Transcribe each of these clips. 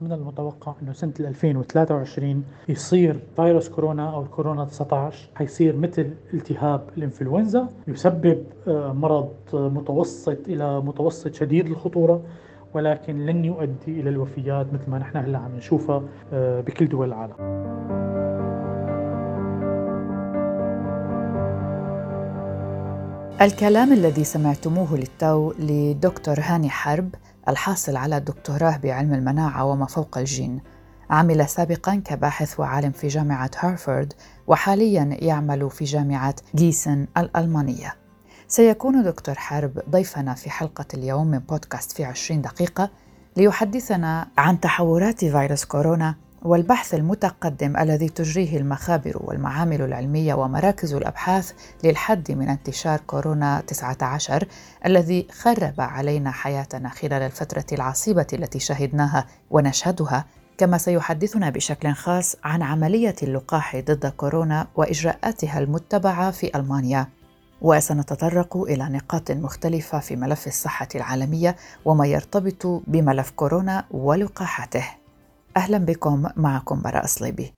من المتوقع إنه سنة 2023 يصير فيروس كورونا أو الكورونا 19 حيصير مثل التهاب الإنفلونزا يسبب آه، مرض متوسط إلى متوسط شديد الخطورة ولكن لن يؤدي إلى الوفيات مثل ما نحن هلأ عم نشوفها آه، بكل دول العالم. الكلام الذي سمعتموه للتو لدكتور هاني حرب الحاصل على الدكتوراه بعلم المناعة وما فوق الجين عمل سابقا كباحث وعالم في جامعة هارفارد وحاليا يعمل في جامعة جيسن الألمانية. سيكون دكتور حرب ضيفنا في حلقة اليوم من بودكاست في عشرين دقيقة ليحدثنا عن تحورات فيروس كورونا والبحث المتقدم الذي تجريه المخابر والمعامل العلمية ومراكز الأبحاث للحد من انتشار كورونا 19 الذي خرب علينا حياتنا خلال الفترة العصيبة التي شهدناها ونشهدها كما سيحدثنا بشكل خاص عن عملية اللقاح ضد كورونا وإجراءاتها المتبعة في ألمانيا. وسنتطرق إلى نقاط مختلفة في ملف الصحة العالمية وما يرتبط بملف كورونا ولقاحاته أهلا بكم معكم براء صليبي.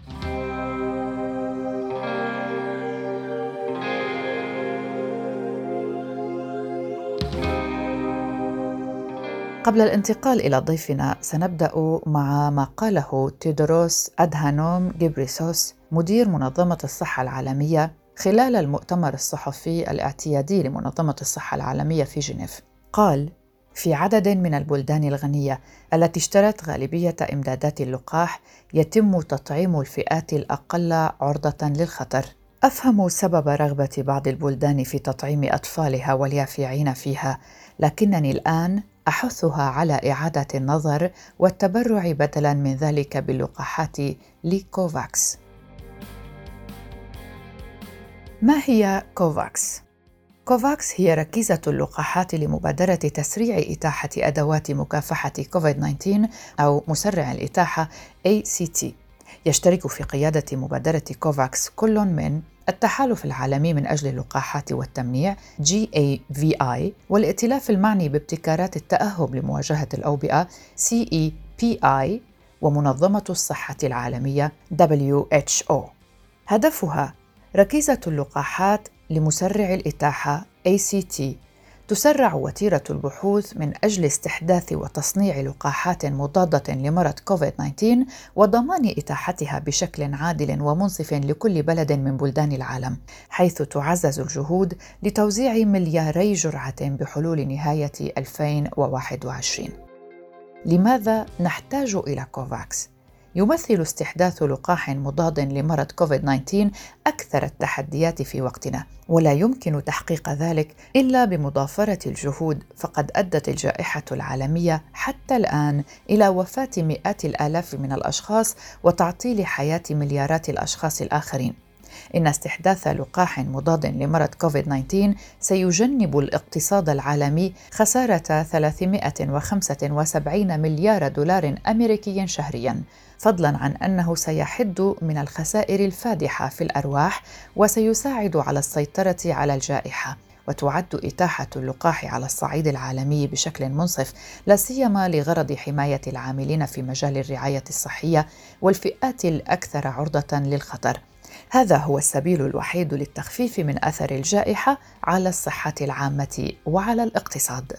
قبل الانتقال إلى ضيفنا سنبدأ مع ما قاله تيدروس أدهانوم جيبريسوس مدير منظمة الصحة العالمية خلال المؤتمر الصحفي الإعتيادي لمنظمة الصحة العالمية في جنيف. قال في عدد من البلدان الغنية التي اشترت غالبية إمدادات اللقاح يتم تطعيم الفئات الأقل عرضة للخطر. أفهم سبب رغبة بعض البلدان في تطعيم أطفالها واليافعين فيها، لكنني الآن أحثها على إعادة النظر والتبرع بدلاً من ذلك باللقاحات لكوفاكس. ما هي كوفاكس؟ كوفاكس هي ركيزة اللقاحات لمبادرة تسريع إتاحة أدوات مكافحة كوفيد-19 أو مسرع الإتاحة ACT. يشترك في قيادة مبادرة كوفاكس كل من التحالف العالمي من أجل اللقاحات والتمنيع GAVI والائتلاف المعني بابتكارات التأهب لمواجهة الأوبئة CEPI ومنظمة الصحة العالمية WHO. هدفها ركيزة اللقاحات لمسرع الإتاحة ACT تسرع وتيرة البحوث من أجل استحداث وتصنيع لقاحات مضادة لمرض كوفيد-19 وضمان إتاحتها بشكل عادل ومنصف لكل بلد من بلدان العالم، حيث تعزز الجهود لتوزيع ملياري جرعة بحلول نهاية 2021. لماذا نحتاج إلى كوفاكس؟ يمثل استحداث لقاح مضاد لمرض كوفيد-19 أكثر التحديات في وقتنا، ولا يمكن تحقيق ذلك إلا بمضافرة الجهود، فقد أدت الجائحة العالمية حتى الآن إلى وفاة مئات الآلاف من الأشخاص وتعطيل حياة مليارات الأشخاص الآخرين. إن استحداث لقاح مضاد لمرض كوفيد-19 سيجنب الاقتصاد العالمي خسارة 375 مليار دولار أمريكي شهرياً، فضلا عن أنه سيحد من الخسائر الفادحة في الأرواح وسيساعد على السيطرة على الجائحة وتعد إتاحة اللقاح على الصعيد العالمي بشكل منصف لا سيما لغرض حماية العاملين في مجال الرعاية الصحية والفئات الأكثر عرضة للخطر. هذا هو السبيل الوحيد للتخفيف من أثر الجائحة على الصحة العامة وعلى الاقتصاد.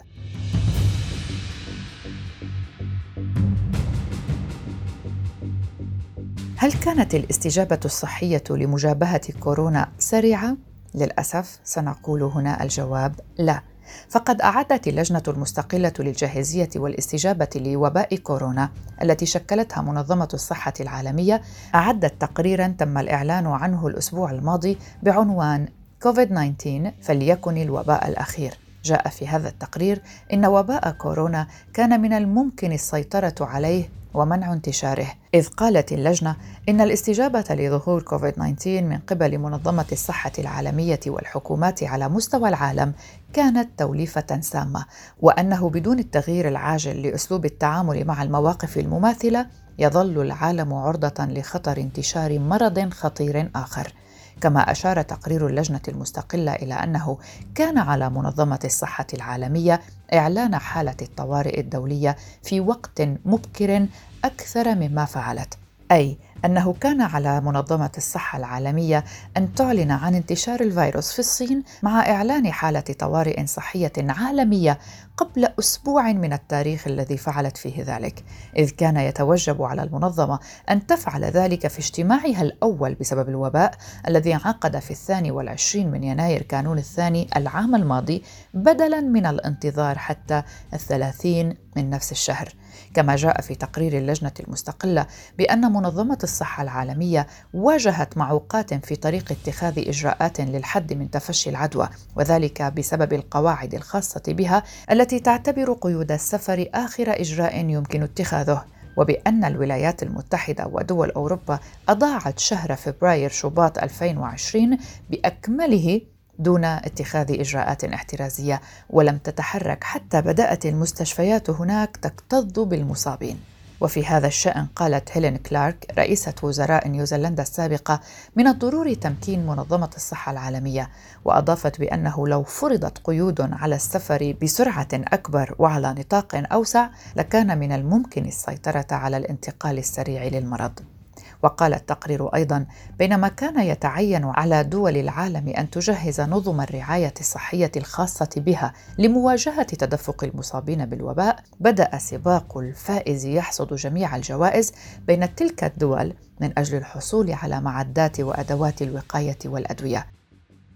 هل كانت الاستجابة الصحية لمجابهة كورونا سريعة؟ للأسف سنقول هنا الجواب لا. فقد أعدت اللجنة المستقلة للجاهزية والاستجابة لوباء كورونا التي شكلتها منظمة الصحة العالمية أعدت تقريرا تم الإعلان عنه الأسبوع الماضي بعنوان كوفيد-19 فليكن الوباء الأخير. جاء في هذا التقرير إن وباء كورونا كان من الممكن السيطرة عليه ومنع انتشاره. إذ قالت اللجنة إن الاستجابة لظهور كوفيد-19 من قبل منظمة الصحة العالمية والحكومات على مستوى العالم كانت توليفة سامة وأنه بدون التغيير العاجل لأسلوب التعامل مع المواقف المماثلة يظل العالم عرضة لخطر انتشار مرض خطير آخر. كما أشار تقرير اللجنة المستقلة إلى أنه كان على منظمة الصحة العالمية إعلان حالة الطوارئ الدولية في وقت مبكر أكثر مما فعلت أي أنه كان على منظمة الصحة العالمية أن تعلن عن انتشار الفيروس في الصين مع إعلان حالة طوارئ صحية عالمية قبل أسبوع من التاريخ الذي فعلت فيه ذلك، إذ كان يتوجب على المنظمة أن تفعل ذلك في اجتماعها الأول بسبب الوباء الذي انعقد في الثاني والعشرين من يناير كانون الثاني العام الماضي بدلا من الانتظار حتى الثلاثين من نفس الشهر. كما جاء في تقرير اللجنة المستقلة بأن منظمة الصحة العالمية واجهت معوقات في طريق اتخاذ إجراءات للحد من تفشي العدوى وذلك بسبب القواعد الخاصة بها التي تعتبر قيود السفر آخر إجراء يمكن اتخاذه وبأن الولايات المتحدة ودول أوروبا أضاعت شهر فبراير شباط 2020 بأكمله دون اتخاذ إجراءات احترازية ولم تتحرك حتى بدأت المستشفيات هناك تكتظ بالمصابين. وفي هذا الشأن قالت هيلين كلارك رئيسة وزراء نيوزيلندا السابقة من الضروري تمكين منظمة الصحة العالمية وأضافت بأنه لو فرضت قيود على السفر بسرعة أكبر وعلى نطاق أوسع لكان من الممكن السيطرة على الانتقال السريع للمرض. وقال التقرير أيضا بينما كان يتعين على دول العالم أن تجهز نظم الرعاية الصحية الخاصة بها لمواجهة تدفق المصابين بالوباء. بدأ سباق الفائز يحصد جميع الجوائز بين تلك الدول من أجل الحصول على معدات وأدوات الوقاية والأدوية.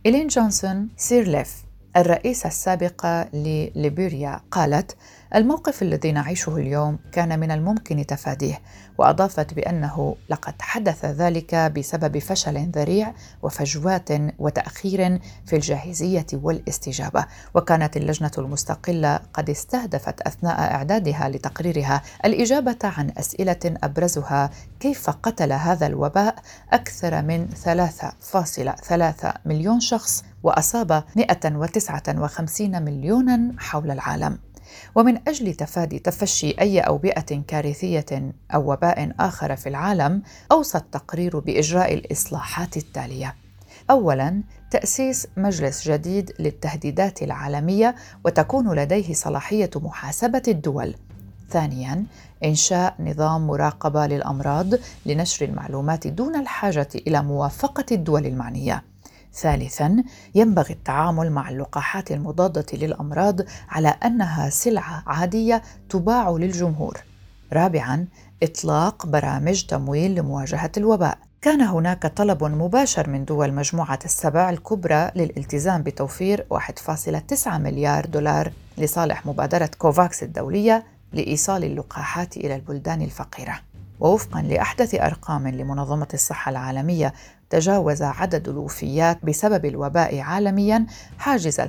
إلين جونسون سيرليف الرئيسة السابقة لليبيريا قالت: الموقف الذي نعيشه اليوم كان من الممكن تفاديه وأضافت بأنه لقد حدث ذلك بسبب فشل ذريع وفجوات وتأخير في الجاهزية والاستجابة وكانت اللجنة المستقلة قد استهدفت أثناء إعدادها لتقريرها الإجابة عن أسئلة أبرزها كيف قتل هذا الوباء أكثر من 3.3 مليون شخص وأصاب 159 مليونا حول العالم. ومن أجل تفادي تفشي أي أوبئة كارثية أو وباء آخر في العالم أوصى التقرير بإجراء الإصلاحات التالية. اولا تأسيس مجلس جديد للتهديدات العالمية وتكون لديه صلاحية محاسبة الدول. ثانيا إنشاء نظام مراقبة للأمراض لنشر المعلومات دون الحاجة إلى موافقة الدول المعنية. ثالثا ينبغي التعامل مع اللقاحات المضادة للأمراض على أنها سلعة عادية تباع للجمهور. رابعا إطلاق برامج تمويل لمواجهة الوباء. كان هناك طلب مباشر من دول مجموعة السبع الكبرى للالتزام بتوفير 1.9 مليار دولار لصالح مبادرة كوفاكس الدولية لإيصال اللقاحات إلى البلدان الفقيرة. ووفقا لأحدث أرقام لمنظمة الصحة العالمية تجاوز عدد الوفيات بسبب الوباء عالميا حاجز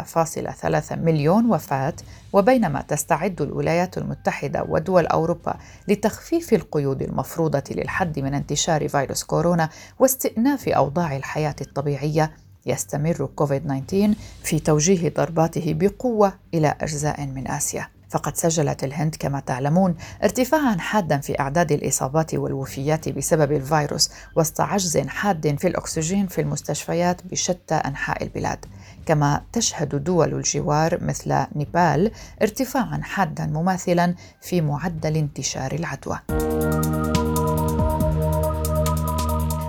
فاصلة ثلاثة مليون وفاة وبينما تستعد الولايات المتحدة ودول أوروبا لتخفيف القيود المفروضة للحد من انتشار فيروس كورونا واستئناف أوضاع الحياة الطبيعية. يستمر كوفيد 19 في توجيه ضرباته بقوة إلى أجزاء من آسيا. فقد سجلت الهند كما تعلمون ارتفاعا حادا في أعداد الإصابات والوفيات بسبب الفيروس وسط عجز حاد في الأكسجين في المستشفيات بشتى أنحاء البلاد. كما تشهد دول الجوار مثل نيبال ارتفاعا حادا مماثلا في معدل انتشار العدوى.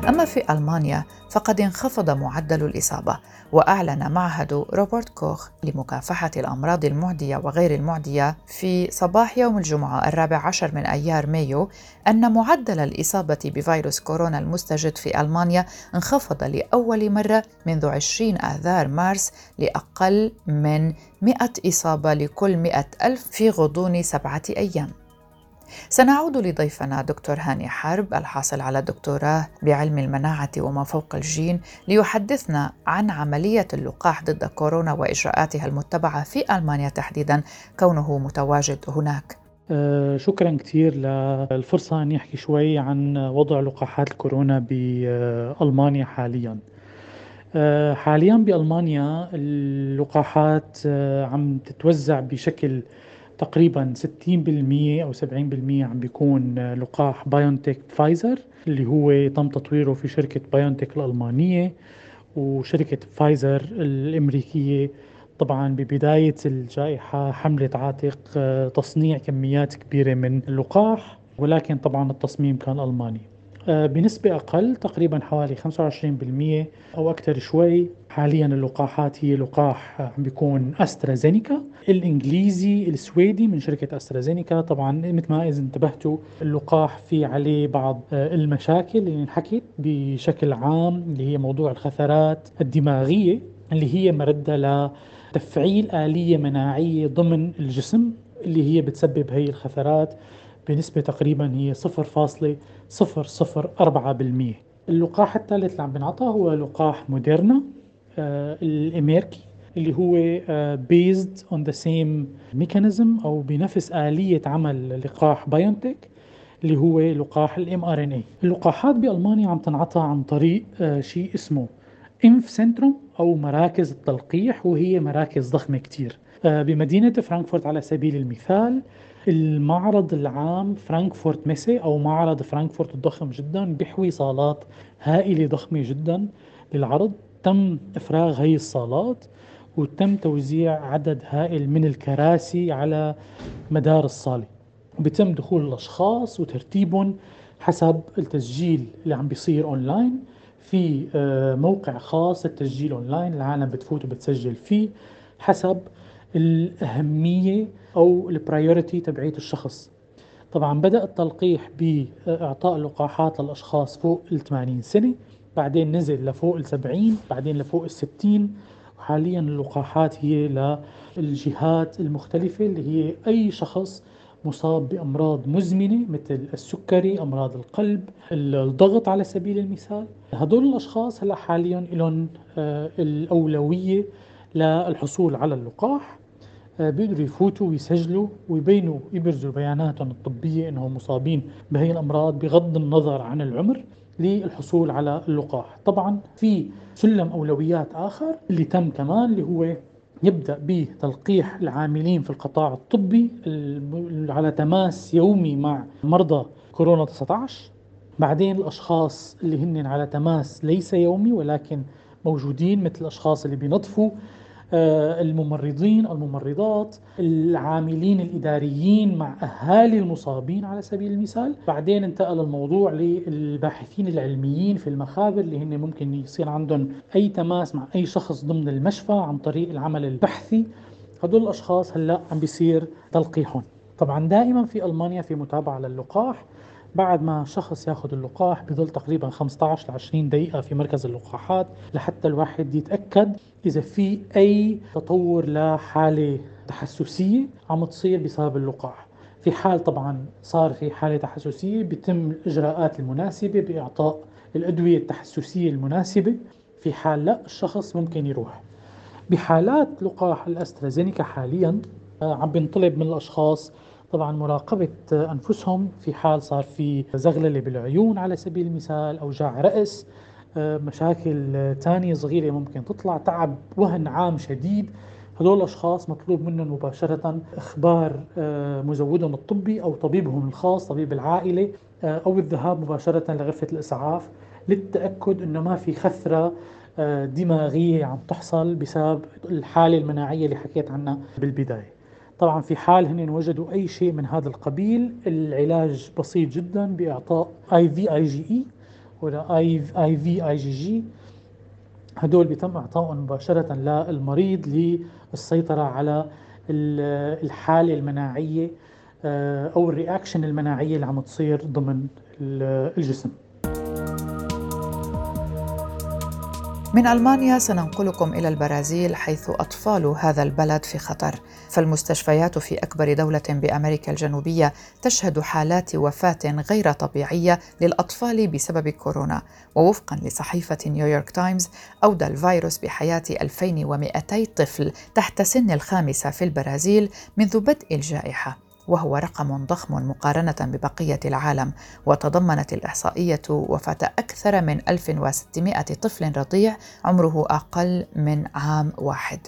أما في ألمانيا فقد انخفض معدل الإصابة وأعلن معهد روبرت كوخ لمكافحة الأمراض المعدية وغير المعدية في صباح يوم الجمعة الرابع عشر من أيار مايو أن معدل الإصابة بفيروس كورونا المستجد في ألمانيا انخفض لأول مرة منذ 20 آذار مارس لأقل من 100 إصابة لكل 100 ألف في غضون سبعة أيام. سنعود لضيفنا دكتور هاني حرب الحاصل على دكتوراه بعلم المناعة وما فوق الجين ليحدثنا عن عملية اللقاح ضد كورونا وإجراءاتها المتبعة في ألمانيا تحديدا. كونه متواجد هناك. أه شكرا كثير للفرصة أن يحكي شوي عن وضع لقاحات الكورونا بألمانيا حاليا. أه حاليا بألمانيا اللقاحات أه عم تتوزع بشكل تقريبا 60% أو 70% عم بيكون لقاح بايونتك فايزر اللي هو تم تطويره في شركة بايونتك الألمانية. وشركة فايزر الأمريكية طبعا ببداية الجائحة حملت عاتق آه، تصنيع كميات كبيرة من اللقاح. ولكن طبعا التصميم كان ألماني. آه، بنسبة أقل تقريبا حوالي 25% أو أكثر شوي. حاليا اللقاحات هي لقاح عم بيكون أسترازينيكا. الإنجليزي السويدي من شركة أسترازينيكا. طبعا مثل ما إذا انتبهتوا اللقاح في عليه بعض آه، المشاكل اللي انحكت بشكل عام اللي هي موضوع الخثرات الدماغية اللي هي مردة لتفعيل آلية مناعية ضمن الجسم اللي هي بتسبب هي الخثرات. بنسبة تقريبا هي 0.004% اللقاح الثالث اللي عم بنعطى هو لقاح موديرنا آه الامريكي اللي هو based on the same mechanism أو بنفس آلية عمل لقاح بايونتك اللي هو لقاح ال mRNA اللقاحات بألمانيا عم تنعطى عن طريق آه شيء اسمه Impfzentrum أو مراكز التلقيح وهي مراكز ضخمة كتير. آه بمدينة فرانكفورت على سبيل المثال المعرض العام فرانكفورت Messe أو معرض فرانكفورت الضخم جدا بيحوي صالات هائلة ضخمة جدا للعرض. تم إفراغ هي الصالات وتم توزيع عدد هائل من الكراسي على مدار الصالة. بيتم دخول الأشخاص وترتيبهم حسب التسجيل اللي عم بيصير أونلاين. في آه، موقع خاص التسجيل أونلاين العالم بتفوت وبتسجل فيه حسب الأهمية أو ال priority تبعية الشخص. طبعا بدأ التلقيح بإعطاء اللقاحات للأشخاص فوق ال 80 سنة بعدين نزل لفوق ال 70 بعدين لفوق ال 60 وحاليا اللقاحات هي للجهات المختلفة اللي هي أي شخص مصاب بأمراض مزمنة مثل السكري أمراض القلب الضغط على سبيل المثال. هدول الأشخاص هلأ حاليا لهم آه، الأولوية للحصول على اللقاح. بيقدروا يفوتوا ويسجلوا ويبينوا يبرزوا بياناتهم الطبية إنهم مصابين بهي الأمراض بغض النظر عن العمر للحصول على اللقاح. طبعا في سلم أولويات آخر اللي تم كمان اللي هو يبدأ بتلقيح العاملين في القطاع الطبي على تماس يومي مع مرضى كورونا 19 بعدين الأشخاص اللي هن على تماس ليس يومي ولكن موجودين مثل الأشخاص اللي بينظفوا آه، الممرضين الممرضات العاملين الإداريين مع أهالي المصابين على سبيل المثال. بعدين انتقل الموضوع للباحثين العلميين في المخابر اللي هن ممكن يصير عندهم أي تماس مع أي شخص ضمن المشفى عن طريق العمل البحثي. هدول الأشخاص هلأ عم بيصير تلقيحهم. طبعا دائما في ألمانيا في متابعة للقاح. بعد ما شخص ياخذ اللقاح بظل تقريبا 15 ل 20 دقيقة في مركز اللقاحات لحتى الواحد يتأكد إذا في أي تطور لحالة تحسسية عم تصير بسبب اللقاح. في حال طبعا صار في حالة تحسسية بيتم الإجراءات المناسبة بإعطاء الأدوية التحسسية المناسبة. في حال لا الشخص ممكن يروح. بحالات لقاح الأسترازينيكا حاليا آه، عم بنطلب من الأشخاص طبعا مراقبة أنفسهم في حال صار في زغللة بالعيون على سبيل المثال أوجاع رأس آه، مشاكل تانية صغيرة ممكن تطلع تعب وهن عام شديد. هدول الأشخاص مطلوب منهم مباشرة إخبار آه، مزودهم الطبي أو طبيبهم الخاص طبيب العائلة آه، أو الذهاب مباشرة لغرفة الإسعاف للتأكد أنه ما في خثرة دماغية عم تحصل بسبب الحالة المناعية اللي حكيت عنها بالبداية. طبعا في حال هن وجدوا أي شيء من هذا القبيل العلاج بسيط جدا بإعطاء اي في اي جي اي ولا اي في اي جي جي هدول بيتم اعطائهم مباشرة للمريض للسيطرة على الحالة المناعية آه، أو ال reaction المناعية اللي عم تصير ضمن الجسم. من ألمانيا سننقلكم إلى البرازيل حيث أطفال هذا البلد في خطر. فالمستشفيات في أكبر دولة بأمريكا الجنوبية تشهد حالات وفاة غير طبيعية للأطفال بسبب كورونا. ووفقا لصحيفة نيويورك تايمز اودى الفيروس بحياة 2200 طفل تحت سن الخامسة في البرازيل منذ بدء الجائحة. وهو رقم ضخم مقارنة ببقية العالم وتضمنت الإحصائية وفاة أكثر من 1600 طفل رضيع عمره أقل من عام واحد.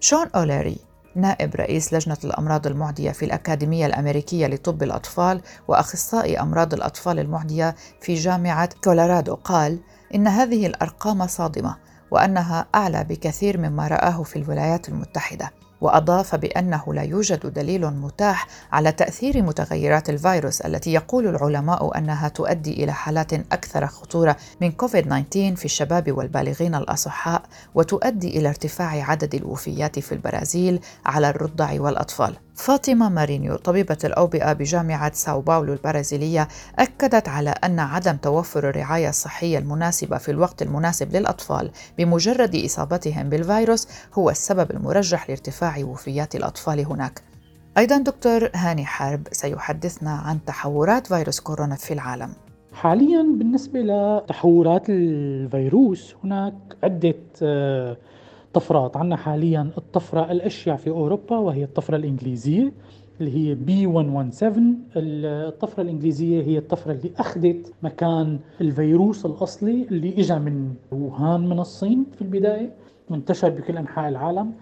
شون أوليري نائب رئيس لجنة الأمراض المعدية في الأكاديمية الأمريكية لطب الأطفال وأخصائي أمراض الأطفال المعدية في جامعة كولورادو قال إن هذه الأرقام صادمة وأنها أعلى بكثير مما رآه في الولايات المتحدة. وأضاف بأنه لا يوجد دليل متاح على تأثير متغيرات الفيروس التي يقول العلماء أنها تؤدي إلى حالات أكثر خطورة من كوفيد 19 في الشباب والبالغين الأصحاء وتؤدي إلى ارتفاع عدد الوفيات في البرازيل على الرضع والأطفال. فاطمة مارينيو طبيبة الأوبئة بجامعة ساو باولو البرازيلية أكدت على أن عدم توفر الرعاية الصحية المناسبة في الوقت المناسب للأطفال بمجرد إصابتهم بالفيروس هو السبب المرجح لارتفاع وفيات الأطفال هناك. أيضا دكتور هاني حرب سيحدثنا عن تحورات فيروس كورونا في العالم. حاليا بالنسبة لتحورات الفيروس هناك عدة آه، طفرات عندنا حاليا الطفرة الأشيع في أوروبا وهي الطفرة الإنجليزية اللي هي بي 117 الطفرة الإنجليزية هي الطفرة اللي أخذت مكان الفيروس الأصلي اللي إجا من ووهان من الصين في البداية منتشر بكل أنحاء العالم.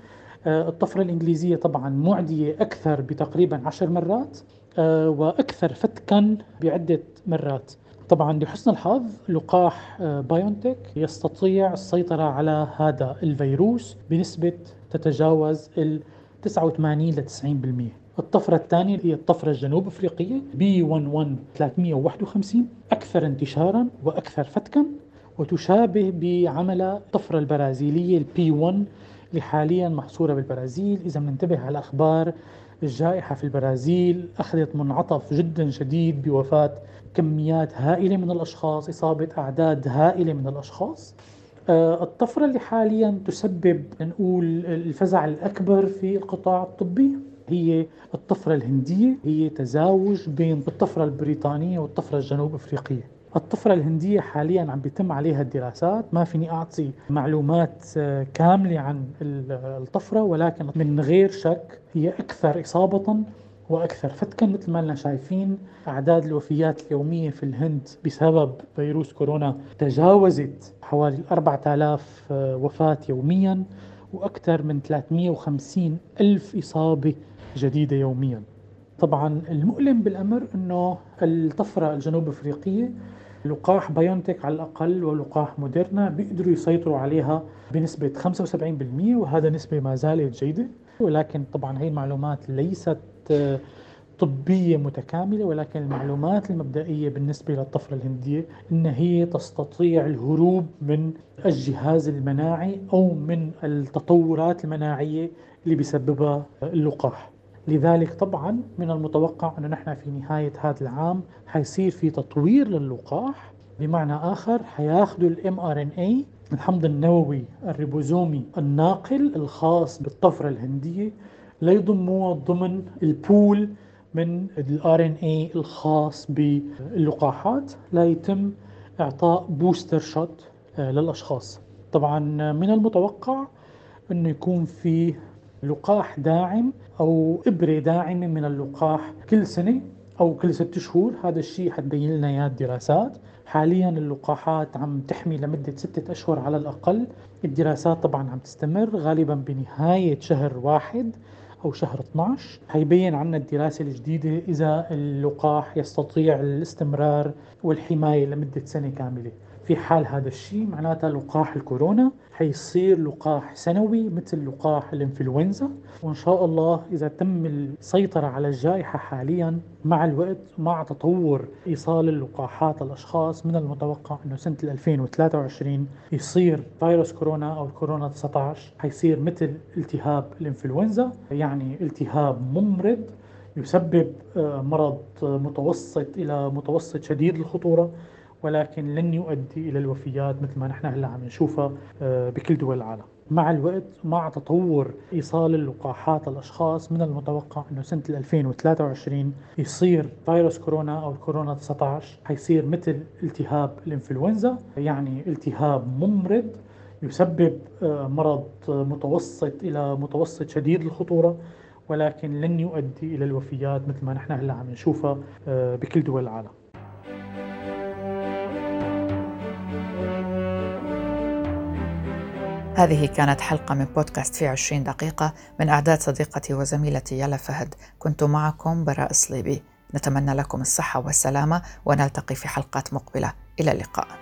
آه، الطفرة الإنجليزية طبعا معدية أكثر بتقريبا عشر مرات آه، وأكثر فتكا بعدة مرات. طبعا لحسن الحظ لقاح آه، بايونتك يستطيع السيطرة على هذا الفيروس بنسبة تتجاوز ال 89 ل 90% الطفرة الثانية هي الطفرة الجنوب أفريقية B 11 351 أكثر انتشارا وأكثر فتكا وتشابه بعمل الطفرة البرازيلية ال P 1 اللي حاليا محصورة بالبرازيل. إذا بننتبه على أخبار الجائحة في البرازيل أخذت منعطف جدا شديد بوفاة كميات هائلة من الأشخاص إصابة أعداد هائلة من الأشخاص. آه، الطفرة اللي حاليا تسبب نقول الفزع الأكبر في القطاع الطبي هي الطفرة الهندية هي تزاوج بين الطفرة البريطانية والطفرة الجنوب أفريقية. الطفرة الهندية حاليا عم بيتم عليها الدراسات. ما فيني أعطي معلومات آه، كاملة عن الطفرة ولكن من غير شك هي أكثر إصابة وأكثر. فتكا مثل ما لنا شايفين أعداد الوفيات اليومية في الهند بسبب فيروس كورونا تجاوزت حوالي 4000 آه، وفاة يوميا وأكثر من 350 ألف إصابة جديدة يوميا. طبعا المؤلم بالأمر أنه الطفرة الجنوب أفريقية لقاح بايونتك على الأقل ولقاح موديرنا بيقدروا يسيطروا عليها بنسبة 75% وهذا نسبة ما زالت جيدة. ولكن طبعا هي المعلومات ليست طبية متكاملة ولكن المعلومات المبدئية بالنسبة للطفرة الهندية أن هي تستطيع الهروب من الجهاز المناعي أو من التطورات المناعية اللي بيسببها اللقاح. لذلك طبعا من المتوقع أنه نحن في نهاية هذا العام حيصير في تطوير للقاح بمعنى آخر حياخذوا ال mRNA الحمض النووي الريبوزومي الناقل الخاص بالطفرة الهندية ليضموها ضمن ال pool من ال RNA الخاص باللقاحات. لا يتم إعطاء booster shot آه، للأشخاص. طبعا من المتوقع إنه يكون في لقاح داعم أو إبرة داعمة من اللقاح كل سنة أو كل ست شهور. هذا الشيء حتبين لنا إياه الدراسات. حاليا اللقاحات عم تحمي لمدة ستة أشهر على الأقل. الدراسات طبعا عم تستمر غالبا بنهاية شهر واحد. أو شهر 12 حيبين عنا الدراسة الجديدة إذا اللقاح يستطيع الاستمرار والحماية لمدة سنة كاملة. في حال هذا الشيء معناتها لقاح الكورونا حيصير لقاح سنوي مثل لقاح الإنفلونزا. وإن شاء الله إذا تم السيطرة على الجائحة حاليا مع الوقت مع تطور إيصال اللقاحات للاشخاص من المتوقع إنه سنة 2023 يصير فيروس كورونا أو الكورونا 19 حيصير مثل التهاب الإنفلونزا. يعني التهاب ممرض يسبب آه، مرض متوسط إلى متوسط شديد الخطورة. ولكن لن يؤدي إلى الوفيات مثل ما نحن هلأ عم نشوفها آه، بكل دول العالم. مع الوقت مع تطور إيصال اللقاحات للأشخاص من المتوقع إنه سنة 2023 يصير فيروس كورونا أو الكورونا 19 حيصير مثل التهاب الإنفلونزا يعني التهاب ممرض يسبب آه، مرض متوسط إلى متوسط شديد الخطورة ولكن لن يؤدي إلى الوفيات مثل ما نحن هلأ عم نشوفها آه، بكل دول العالم. هذه كانت حلقة من بودكاست في عشرين دقيقة من أعداد صديقتي وزميلتي يلا فهد. كنت معكم براء صليبي نتمنى لكم الصحة والسلامة ونلتقي في حلقات مقبلة. إلى اللقاء.